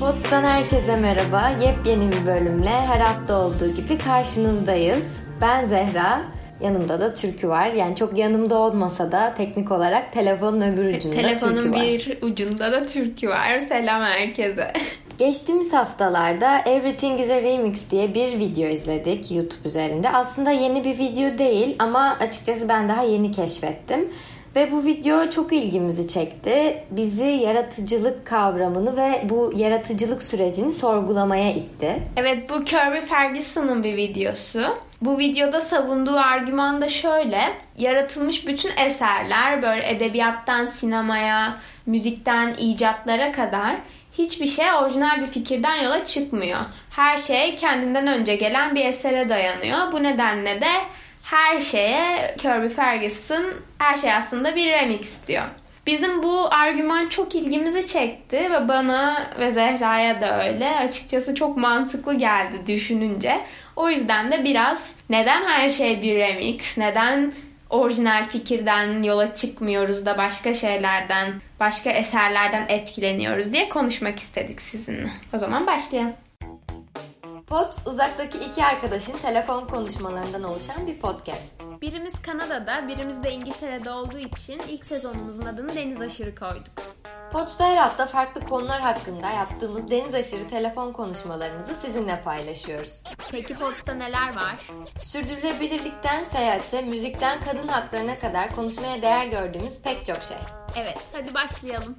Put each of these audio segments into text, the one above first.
Pods'tan herkese merhaba. Yepyeni bir bölümle her hafta olduğu gibi karşınızdayız. Ben Zehra. Yanımda da Türkü var. Yani çok yanımda olmasa da teknik olarak telefonun öbür ucunda Telefonun Türkü var. bir ucunda da Türkü var. Selam herkese. Geçtiğimiz haftalarda Everything is a Remix diye bir video izledik YouTube üzerinde. Aslında yeni bir video değil ama açıkçası ben daha yeni keşfettim. Ve bu video çok ilgimizi çekti. Bizi yaratıcılık kavramını ve bu yaratıcılık sürecini sorgulamaya itti. Evet bu Kirby Ferguson'ın bir videosu. Bu videoda savunduğu argüman da şöyle. Yaratılmış bütün eserler böyle edebiyattan sinemaya, müzikten icatlara kadar hiçbir şey orijinal bir fikirden yola çıkmıyor. Her şey kendinden önce gelen bir esere dayanıyor. Bu nedenle de her şeye Kirby Ferguson her şey aslında bir remix diyor. Bizim bu argüman çok ilgimizi çekti ve bana ve Zehra'ya da öyle. Açıkçası çok mantıklı geldi düşününce. O yüzden de biraz neden her şey bir remix, neden orijinal fikirden yola çıkmıyoruz da başka şeylerden, başka eserlerden etkileniyoruz diye konuşmak istedik sizinle. O zaman başlayalım. Pods uzaktaki iki arkadaşın telefon konuşmalarından oluşan bir podcast. Birimiz Kanada'da, birimiz de İngiltere'de olduğu için ilk sezonumuzun adını Deniz Aşırı koyduk. Pods'ta her hafta farklı konular hakkında yaptığımız deniz aşırı telefon konuşmalarımızı sizinle paylaşıyoruz. Peki Pods'ta neler var? Sürdürülebilirlikten seyahate, müzikten kadın haklarına kadar konuşmaya değer gördüğümüz pek çok şey. Evet, hadi başlayalım.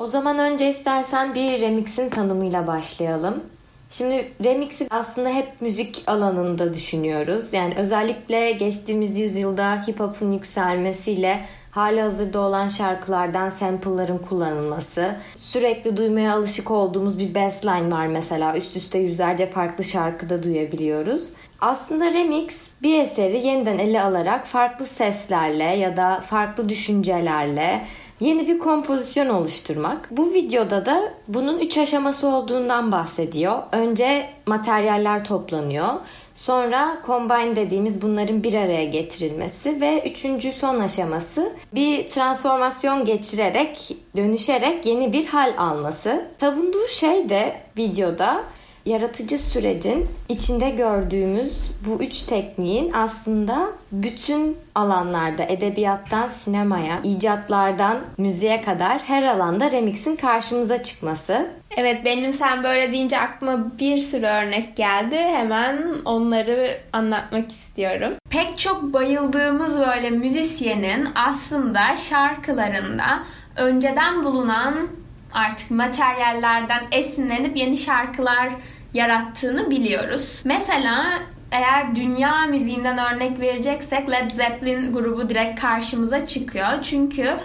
O zaman önce istersen bir remix'in tanımıyla başlayalım. Şimdi remix'i aslında hep müzik alanında düşünüyoruz. Yani özellikle geçtiğimiz yüzyılda hip hop'un yükselmesiyle hali hazırda olan şarkılardan sample'ların kullanılması, sürekli duymaya alışık olduğumuz bir bassline var mesela. Üst üste yüzlerce farklı şarkıda duyabiliyoruz. Aslında remix bir eseri yeniden ele alarak farklı seslerle ya da farklı düşüncelerle yeni bir kompozisyon oluşturmak. Bu videoda da bunun üç aşaması olduğundan bahsediyor. Önce materyaller toplanıyor. Sonra combine dediğimiz bunların bir araya getirilmesi ve üçüncü son aşaması bir transformasyon geçirerek, dönüşerek yeni bir hal alması. Savunduğu şey de videoda yaratıcı sürecin içinde gördüğümüz bu üç tekniğin aslında bütün alanlarda edebiyattan sinemaya, icatlardan müziğe kadar her alanda remixin karşımıza çıkması. Evet benim sen böyle deyince aklıma bir sürü örnek geldi. Hemen onları anlatmak istiyorum. Pek çok bayıldığımız böyle müzisyenin aslında şarkılarında önceden bulunan artık materyallerden esinlenip yeni şarkılar yarattığını biliyoruz. Mesela eğer dünya müziğinden örnek vereceksek Led Zeppelin grubu direkt karşımıza çıkıyor. Çünkü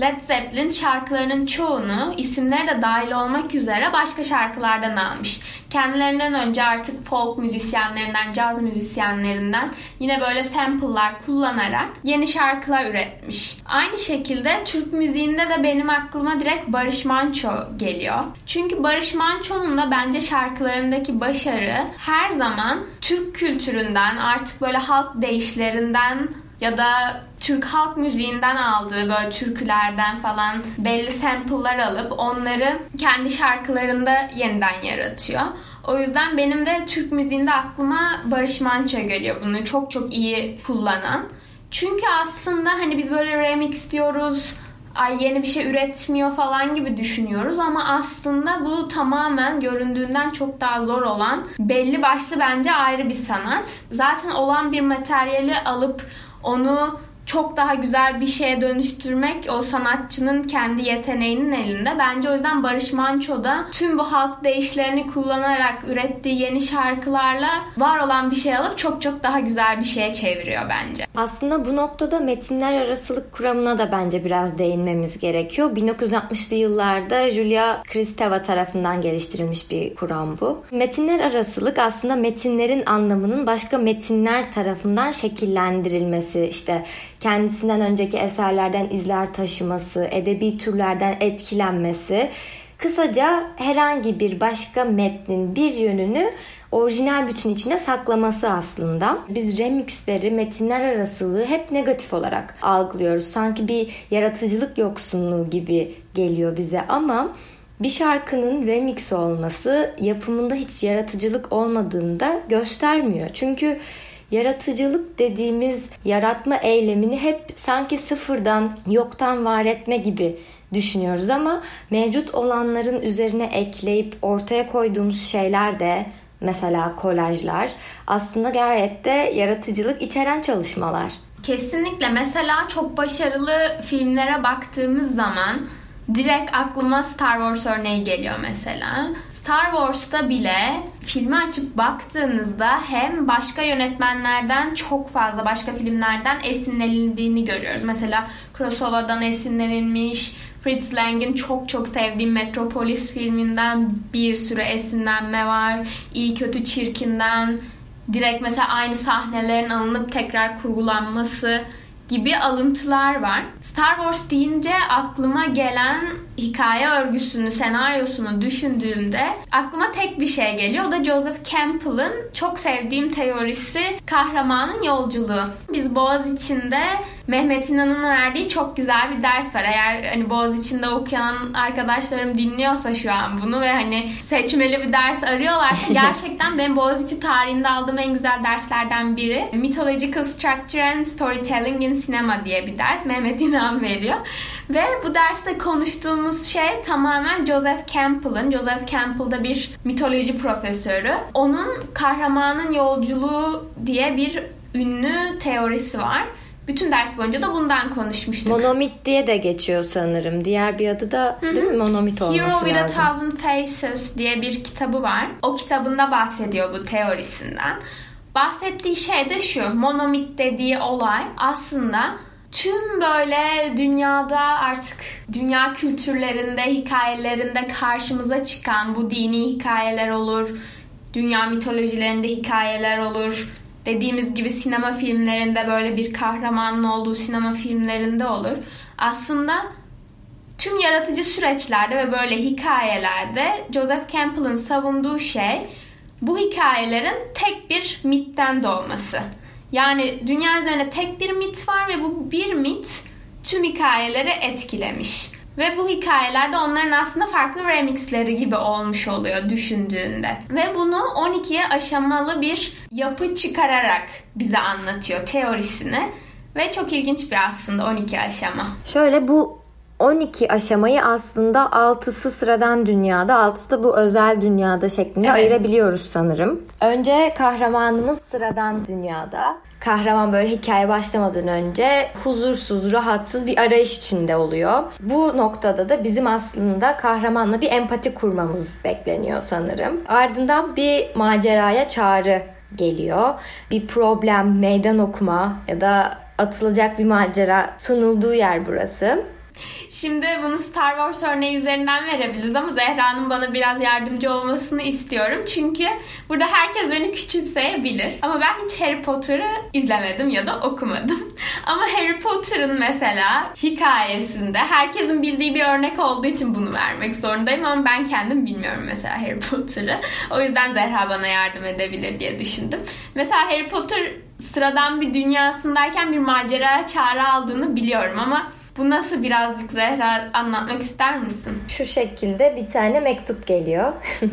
Led Zeppelin şarkılarının çoğunu isimleri de dahil olmak üzere başka şarkılardan almış. Kendilerinden önce artık folk müzisyenlerinden, caz müzisyenlerinden yine böyle sample'lar kullanarak yeni şarkılar üretmiş. Aynı şekilde Türk müziğinde de benim aklıma direkt Barış Manço geliyor. Çünkü Barış Manço'nun da bence şarkılarındaki başarı her zaman Türk kültüründen artık böyle halk deyişlerinden ya da Türk halk müziğinden aldığı böyle türkülerden falan belli sample'lar alıp onları kendi şarkılarında yeniden yaratıyor. O yüzden benim de Türk müziğinde aklıma Barış Manço geliyor bunu çok çok iyi kullanan. Çünkü aslında hani biz böyle remix diyoruz, ay yeni bir şey üretmiyor falan gibi düşünüyoruz ama aslında bu tamamen göründüğünden çok daha zor olan belli başlı bence ayrı bir sanat. Zaten olan bir materyali alıp onu çok daha güzel bir şeye dönüştürmek o sanatçının kendi yeteneğinin elinde. Bence o yüzden Barış Manço da tüm bu halk deyişlerini kullanarak ürettiği yeni şarkılarla var olan bir şey alıp çok çok daha güzel bir şeye çeviriyor bence. Aslında bu noktada metinler arasılık kuramına da bence biraz değinmemiz gerekiyor. 1960'lı yıllarda Julia Kristeva tarafından geliştirilmiş bir kuram bu. Metinler arasılık aslında metinlerin anlamının başka metinler tarafından şekillendirilmesi, işte kendisinden önceki eserlerden izler taşıması, edebi türlerden etkilenmesi, kısaca herhangi bir başka metnin bir yönünü orijinal bütün içine saklaması aslında. Biz remixleri, metinler arasılığı hep negatif olarak algılıyoruz. Sanki bir yaratıcılık yoksunluğu gibi geliyor bize ama bir şarkının remix olması yapımında hiç yaratıcılık olmadığını da göstermiyor. Çünkü yaratıcılık dediğimiz yaratma eylemini hep sanki sıfırdan, yoktan var etme gibi düşünüyoruz ama mevcut olanların üzerine ekleyip ortaya koyduğumuz şeyler de mesela kolajlar aslında gayet de yaratıcılık içeren çalışmalar. Kesinlikle. Mesela çok başarılı filmlere baktığımız zaman direkt aklıma Star Wars örneği geliyor mesela. Star Wars'ta bile filmi açıp baktığınızda hem başka yönetmenlerden çok fazla başka filmlerden esinlenildiğini görüyoruz. Mesela Kurosawa'dan esinlenilmiş, Fritz Lang'in çok çok sevdiğim Metropolis filminden bir sürü esinlenme var. İyi kötü çirkinden direkt mesela aynı sahnelerin alınıp tekrar kurgulanması gibi alıntılar var. Star Wars deyince aklıma gelen hikaye örgüsünü, senaryosunu düşündüğümde aklıma tek bir şey geliyor. O da Joseph Campbell'ın çok sevdiğim teorisi kahramanın yolculuğu. Biz Boğaz içinde Mehmet İnan'ın verdiği çok güzel bir ders var. Eğer hani Boğaz içinde okuyan arkadaşlarım dinliyorsa şu an bunu ve hani seçmeli bir ders arıyorlarsa gerçekten ben Boğaziçi tarihinde aldığım en güzel derslerden biri. Mythological Structure and Storytelling in Cinema diye bir ders Mehmet İnan veriyor. Ve bu derste konuştuğumuz şey tamamen Joseph Campbell'ın. Joseph Campbell da bir mitoloji profesörü. Onun kahramanın yolculuğu diye bir ünlü teorisi var. Bütün ders boyunca da bundan konuşmuştuk. Monomit diye de geçiyor sanırım. Diğer bir adı da Hı-hı. değil mi? Monomit olması Hero lazım. with a Thousand Faces diye bir kitabı var. O kitabında bahsediyor bu teorisinden. Bahsettiği şey de şu. Monomit dediği olay aslında tüm böyle dünyada artık dünya kültürlerinde, hikayelerinde karşımıza çıkan bu dini hikayeler olur, dünya mitolojilerinde hikayeler olur, dediğimiz gibi sinema filmlerinde böyle bir kahramanın olduğu sinema filmlerinde olur. Aslında tüm yaratıcı süreçlerde ve böyle hikayelerde Joseph Campbell'ın savunduğu şey bu hikayelerin tek bir mitten doğması. Yani dünya üzerinde tek bir mit var ve bu bir mit tüm hikayeleri etkilemiş. Ve bu hikayelerde onların aslında farklı remixleri gibi olmuş oluyor düşündüğünde. Ve bunu 12'ye aşamalı bir yapı çıkararak bize anlatıyor teorisini. Ve çok ilginç bir aslında 12 aşama. Şöyle bu 12 aşamayı aslında 6'sı sıradan dünyada, 6'sı da bu özel dünyada şeklinde evet. ayırabiliyoruz sanırım. Önce kahramanımız sıradan dünyada. Kahraman böyle hikaye başlamadan önce huzursuz, rahatsız bir arayış içinde oluyor. Bu noktada da bizim aslında kahramanla bir empati kurmamız bekleniyor sanırım. Ardından bir maceraya çağrı geliyor. Bir problem, meydan okuma ya da atılacak bir macera sunulduğu yer burası. Şimdi bunu Star Wars örneği üzerinden verebiliriz ama Zehra'nın bana biraz yardımcı olmasını istiyorum. Çünkü burada herkes beni küçümseyebilir. Ama ben hiç Harry Potter'ı izlemedim ya da okumadım. ama Harry Potter'ın mesela hikayesinde herkesin bildiği bir örnek olduğu için bunu vermek zorundayım ama ben kendim bilmiyorum mesela Harry Potter'ı. O yüzden Zehra bana yardım edebilir diye düşündüm. Mesela Harry Potter sıradan bir dünyasındayken bir maceraya çağrı aldığını biliyorum ama bu nasıl birazcık Zehra anlatmak ister misin? Şu şekilde bir tane mektup geliyor.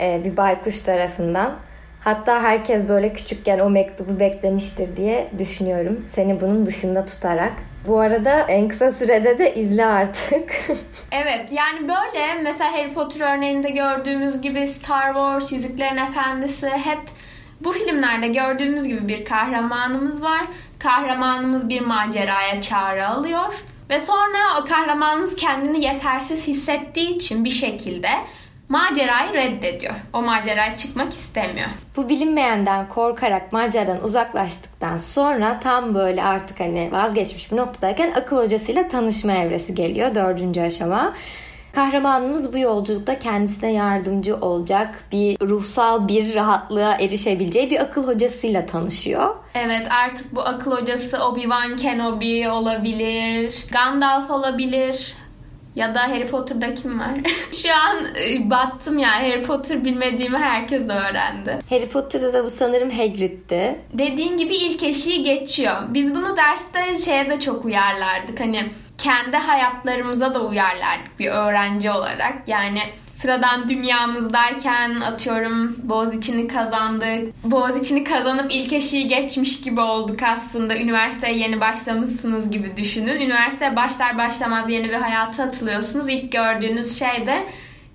Ee, bir baykuş tarafından. Hatta herkes böyle küçükken o mektubu beklemiştir diye düşünüyorum. Seni bunun dışında tutarak. Bu arada en kısa sürede de izle artık. evet yani böyle mesela Harry Potter örneğinde gördüğümüz gibi Star Wars, Yüzüklerin Efendisi hep bu filmlerde gördüğümüz gibi bir kahramanımız var. Kahramanımız bir maceraya çağrı alıyor ve sonra kahramanımız kendini yetersiz hissettiği için bir şekilde macerayı reddediyor. O maceraya çıkmak istemiyor. Bu bilinmeyenden korkarak maceradan uzaklaştıktan sonra tam böyle artık hani vazgeçmiş bir noktadayken akıl hocasıyla tanışma evresi geliyor. Dördüncü aşama. Kahramanımız bu yolculukta kendisine yardımcı olacak bir ruhsal bir rahatlığa erişebileceği bir akıl hocasıyla tanışıyor. Evet artık bu akıl hocası Obi-Wan Kenobi olabilir, Gandalf olabilir, ya da Harry Potter'da kim var? Şu an e, battım ya. Harry Potter bilmediğimi herkes öğrendi. Harry Potter'da da bu sanırım Hagrid'ti. Dediğin gibi ilk eşiği geçiyor. Biz bunu derste şeye de çok uyarlardık. Hani kendi hayatlarımıza da uyarlardık bir öğrenci olarak. Yani sıradan dünyamızdayken atıyorum Boğaziçi'ni kazandık. Boğaziçi'ni kazanıp ilk eşiği geçmiş gibi olduk aslında. Üniversiteye yeni başlamışsınız gibi düşünün. Üniversiteye başlar başlamaz yeni bir hayata atılıyorsunuz. İlk gördüğünüz şey de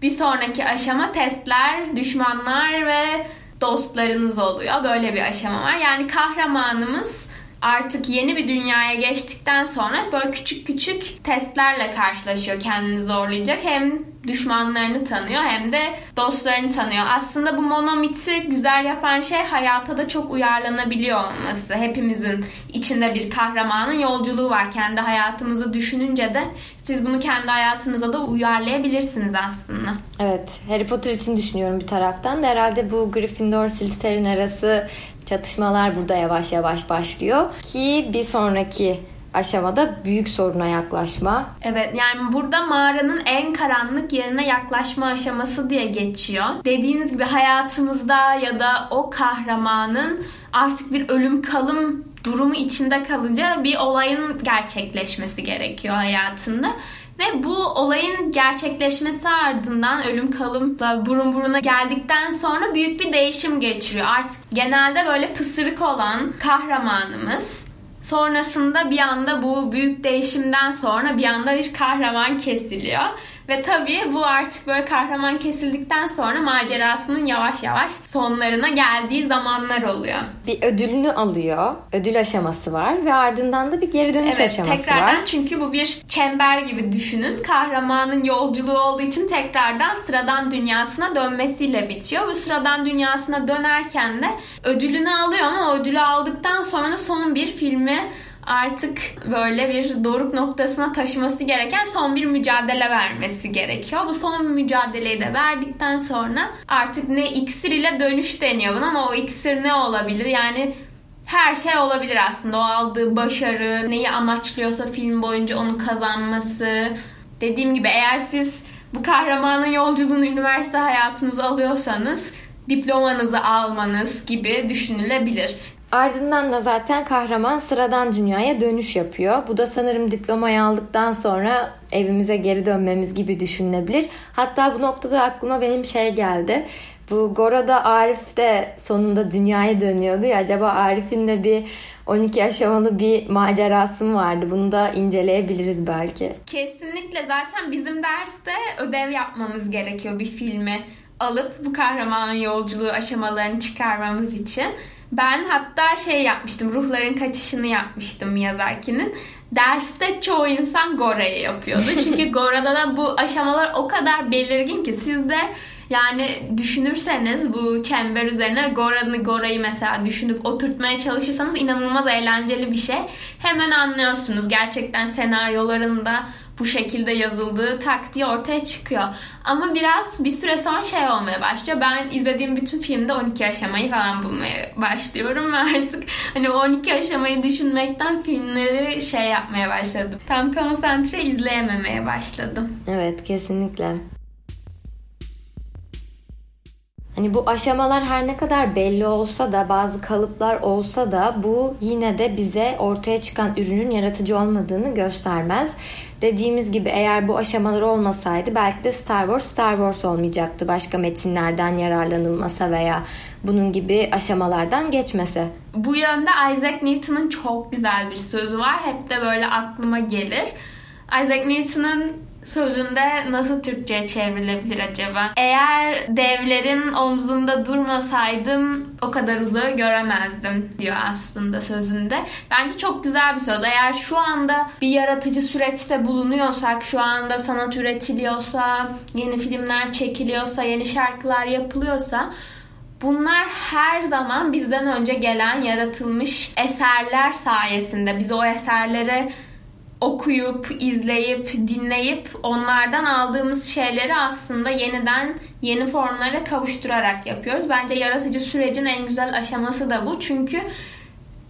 bir sonraki aşama testler, düşmanlar ve dostlarınız oluyor. Böyle bir aşama var. Yani kahramanımız artık yeni bir dünyaya geçtikten sonra böyle küçük küçük testlerle karşılaşıyor kendini zorlayacak. Hem düşmanlarını tanıyor hem de dostlarını tanıyor. Aslında bu monomiti güzel yapan şey hayata da çok uyarlanabiliyor olması. Hepimizin içinde bir kahramanın yolculuğu var. Kendi hayatımızı düşününce de siz bunu kendi hayatınıza da uyarlayabilirsiniz aslında. Evet, Harry Potter için düşünüyorum bir taraftan da herhalde bu Gryffindor Slytherin arası çatışmalar burada yavaş yavaş başlıyor ki bir sonraki aşamada büyük soruna yaklaşma. Evet yani burada mağaranın en karanlık yerine yaklaşma aşaması diye geçiyor. Dediğiniz gibi hayatımızda ya da o kahramanın artık bir ölüm kalım durumu içinde kalınca bir olayın gerçekleşmesi gerekiyor hayatında. Ve bu olayın gerçekleşmesi ardından ölüm kalımla burun buruna geldikten sonra büyük bir değişim geçiriyor. Artık genelde böyle pısırık olan kahramanımız sonrasında bir anda bu büyük değişimden sonra bir anda bir kahraman kesiliyor. Ve tabii bu artık böyle kahraman kesildikten sonra macerasının yavaş yavaş sonlarına geldiği zamanlar oluyor. Bir ödülünü alıyor. Ödül aşaması var ve ardından da bir geri dönüş evet, aşaması tekrardan var. çünkü bu bir çember gibi düşünün. Kahramanın yolculuğu olduğu için tekrardan sıradan dünyasına dönmesiyle bitiyor. Bu sıradan dünyasına dönerken de ödülünü alıyor ama ödülü aldıktan sonra son bir filmi artık böyle bir doruk noktasına taşıması gereken son bir mücadele vermesi gerekiyor. Bu son mücadeleyi de verdikten sonra artık ne iksir ile dönüş deniyor buna ama o iksir ne olabilir? Yani her şey olabilir aslında. O aldığı başarı, neyi amaçlıyorsa film boyunca onu kazanması. Dediğim gibi eğer siz bu kahramanın yolculuğunu üniversite hayatınıza alıyorsanız diplomanızı almanız gibi düşünülebilir. Ardından da zaten kahraman sıradan dünyaya dönüş yapıyor. Bu da sanırım diplomayı aldıktan sonra evimize geri dönmemiz gibi düşünülebilir. Hatta bu noktada aklıma benim şey geldi. Bu Gora'da Arif de sonunda dünyaya dönüyordu ya. Acaba Arif'in de bir 12 aşamalı bir macerası mı vardı? Bunu da inceleyebiliriz belki. Kesinlikle zaten bizim derste ödev yapmamız gerekiyor bir filmi alıp bu kahramanın yolculuğu aşamalarını çıkarmamız için. Ben hatta şey yapmıştım, ruhların kaçışını yapmıştım Miyazaki'nin. Derste çoğu insan Gora'yı yapıyordu. Çünkü Gora'da da bu aşamalar o kadar belirgin ki siz de yani düşünürseniz bu çember üzerine Gora'nı Gora'yı mesela düşünüp oturtmaya çalışırsanız inanılmaz eğlenceli bir şey. Hemen anlıyorsunuz gerçekten senaryolarında bu şekilde yazıldığı taktiği ortaya çıkıyor. Ama biraz bir süre sonra şey olmaya başlıyor. Ben izlediğim bütün filmde 12 aşamayı falan bulmaya başlıyorum ve artık hani 12 aşamayı düşünmekten filmleri şey yapmaya başladım. Tam konsantre izleyememeye başladım. Evet kesinlikle. Hani bu aşamalar her ne kadar belli olsa da bazı kalıplar olsa da bu yine de bize ortaya çıkan ürünün yaratıcı olmadığını göstermez. Dediğimiz gibi eğer bu aşamalar olmasaydı belki de Star Wars Star Wars olmayacaktı. Başka metinlerden yararlanılmasa veya bunun gibi aşamalardan geçmese. Bu yönde Isaac Newton'un çok güzel bir sözü var. Hep de böyle aklıma gelir. Isaac Newton'un sözünde nasıl Türkçe'ye çevrilebilir acaba? Eğer devlerin omzunda durmasaydım o kadar uzağı göremezdim diyor aslında sözünde. Bence çok güzel bir söz. Eğer şu anda bir yaratıcı süreçte bulunuyorsak, şu anda sanat üretiliyorsa, yeni filmler çekiliyorsa, yeni şarkılar yapılıyorsa Bunlar her zaman bizden önce gelen yaratılmış eserler sayesinde biz o eserlere okuyup, izleyip, dinleyip onlardan aldığımız şeyleri aslında yeniden yeni formlara kavuşturarak yapıyoruz. Bence yaratıcı sürecin en güzel aşaması da bu. Çünkü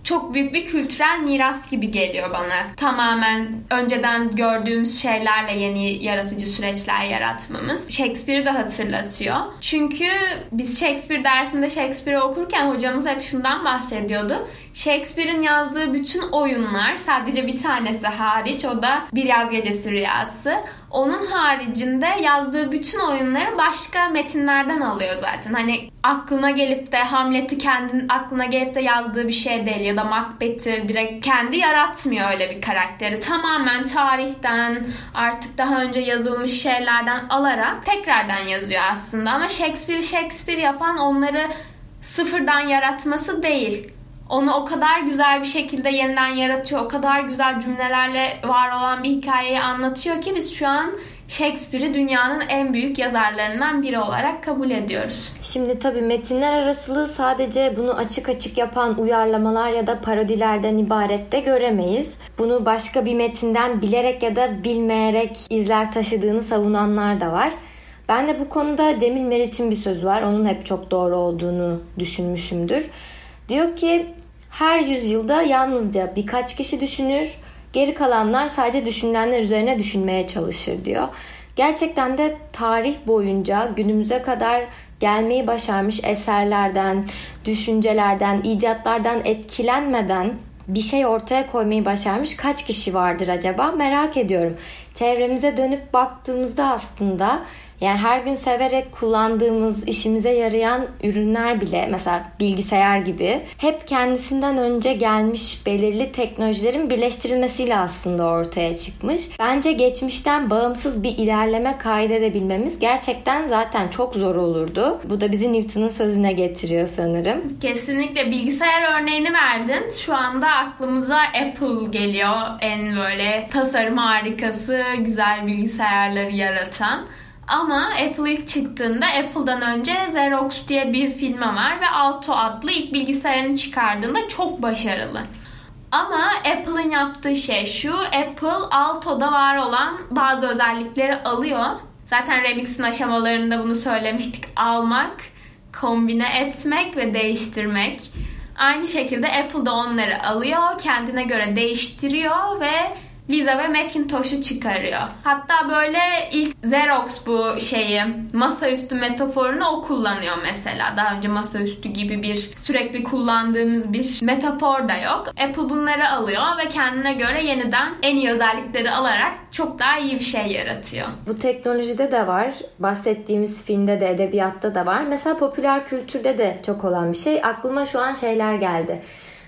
çok büyük bir kültürel miras gibi geliyor bana. Tamamen önceden gördüğümüz şeylerle yeni yaratıcı süreçler yaratmamız. Shakespeare'i de hatırlatıyor. Çünkü biz Shakespeare dersinde Shakespeare'i okurken hocamız hep şundan bahsediyordu. Shakespeare'in yazdığı bütün oyunlar sadece bir tanesi hariç o da Bir Yaz Gecesi Rüyası. Onun haricinde yazdığı bütün oyunları başka metinlerden alıyor zaten. Hani aklına gelip de Hamlet'i kendin aklına gelip de yazdığı bir şey değil ya da Macbeth'i direkt kendi yaratmıyor öyle bir karakteri. Tamamen tarihten artık daha önce yazılmış şeylerden alarak tekrardan yazıyor aslında. Ama Shakespeare Shakespeare yapan onları sıfırdan yaratması değil onu o kadar güzel bir şekilde yeniden yaratıyor. O kadar güzel cümlelerle var olan bir hikayeyi anlatıyor ki biz şu an Shakespeare'i dünyanın en büyük yazarlarından biri olarak kabul ediyoruz. Şimdi tabii metinler arasılığı sadece bunu açık açık yapan uyarlamalar ya da parodilerden ibaret de göremeyiz. Bunu başka bir metinden bilerek ya da bilmeyerek izler taşıdığını savunanlar da var. Ben de bu konuda Cemil Meriç'in bir sözü var. Onun hep çok doğru olduğunu düşünmüşümdür. Diyor ki her yüzyılda yalnızca birkaç kişi düşünür, geri kalanlar sadece düşünülenler üzerine düşünmeye çalışır diyor. Gerçekten de tarih boyunca günümüze kadar gelmeyi başarmış eserlerden, düşüncelerden, icatlardan etkilenmeden bir şey ortaya koymayı başarmış kaç kişi vardır acaba merak ediyorum. Çevremize dönüp baktığımızda aslında yani her gün severek kullandığımız, işimize yarayan ürünler bile mesela bilgisayar gibi hep kendisinden önce gelmiş belirli teknolojilerin birleştirilmesiyle aslında ortaya çıkmış. Bence geçmişten bağımsız bir ilerleme kaydedebilmemiz gerçekten zaten çok zor olurdu. Bu da bizi Newton'un sözüne getiriyor sanırım. Kesinlikle bilgisayar örneğini verdin. Şu anda aklımıza Apple geliyor. En böyle tasarım harikası, güzel bilgisayarları yaratan. Ama Apple ilk çıktığında Apple'dan önce Xerox diye bir firma var ve Alto adlı ilk bilgisayarını çıkardığında çok başarılı. Ama Apple'ın yaptığı şey şu. Apple Alto'da var olan bazı özellikleri alıyor. Zaten Remix'in aşamalarında bunu söylemiştik. Almak, kombine etmek ve değiştirmek. Aynı şekilde Apple da onları alıyor, kendine göre değiştiriyor ve Lisa ve Macintosh'u çıkarıyor. Hatta böyle ilk Xerox bu şeyi masaüstü metaforunu o kullanıyor mesela. Daha önce masaüstü gibi bir sürekli kullandığımız bir metafor da yok. Apple bunları alıyor ve kendine göre yeniden en iyi özellikleri alarak çok daha iyi bir şey yaratıyor. Bu teknolojide de var. Bahsettiğimiz filmde de edebiyatta da var. Mesela popüler kültürde de çok olan bir şey. Aklıma şu an şeyler geldi.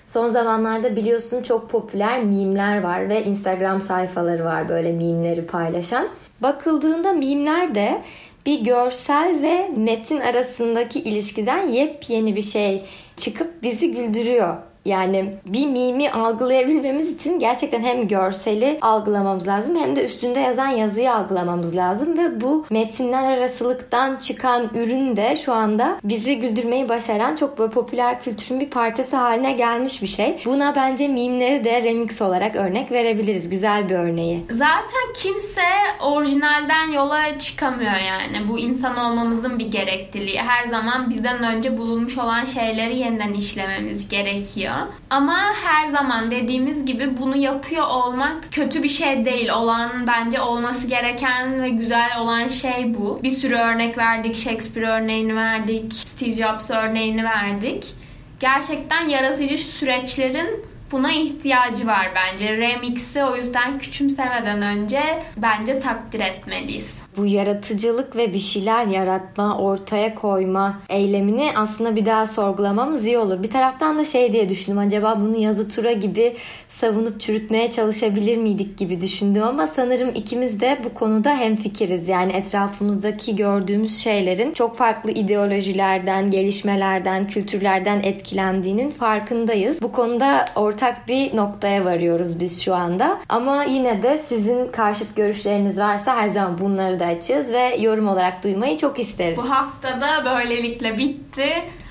Son zamanlarda biliyorsun çok popüler mimler var ve Instagram sayfaları var böyle mimleri paylaşan. Bakıldığında mimler de bir görsel ve metin arasındaki ilişkiden yepyeni bir şey çıkıp bizi güldürüyor. Yani bir mimi algılayabilmemiz için gerçekten hem görseli algılamamız lazım hem de üstünde yazan yazıyı algılamamız lazım ve bu metinler arasılıktan çıkan ürün de şu anda bizi güldürmeyi başaran çok böyle popüler kültürün bir parçası haline gelmiş bir şey. Buna bence mimleri de remix olarak örnek verebiliriz. Güzel bir örneği. Zaten kimse orijinalden yola çıkamıyor yani. Bu insan olmamızın bir gerekliliği. Her zaman bizden önce bulunmuş olan şeyleri yeniden işlememiz gerekiyor. Ama her zaman dediğimiz gibi bunu yapıyor olmak kötü bir şey değil. Olan bence olması gereken ve güzel olan şey bu. Bir sürü örnek verdik. Shakespeare örneğini verdik. Steve Jobs örneğini verdik. Gerçekten yaratıcı süreçlerin buna ihtiyacı var bence. Remix'i o yüzden küçümsemeden önce bence takdir etmeliyiz bu yaratıcılık ve bir şeyler yaratma, ortaya koyma eylemini aslında bir daha sorgulamamız iyi olur. Bir taraftan da şey diye düşündüm acaba bunu yazı tura gibi savunup çürütmeye çalışabilir miydik gibi düşündüm ama sanırım ikimiz de bu konuda hemfikiriz. Yani etrafımızdaki gördüğümüz şeylerin çok farklı ideolojilerden, gelişmelerden, kültürlerden etkilendiğinin farkındayız. Bu konuda ortak bir noktaya varıyoruz biz şu anda. Ama yine de sizin karşıt görüşleriniz varsa her zaman bunları da açığız ve yorum olarak duymayı çok isteriz. Bu haftada böylelikle bitti.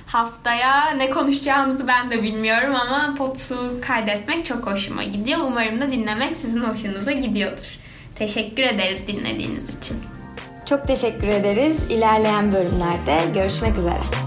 Haftaya ne konuşacağımızı ben de bilmiyorum ama potu kaydetmek çok hoşuma gidiyor. Umarım da dinlemek sizin hoşunuza gidiyordur. Teşekkür ederiz dinlediğiniz için. Çok teşekkür ederiz. İlerleyen bölümlerde görüşmek üzere.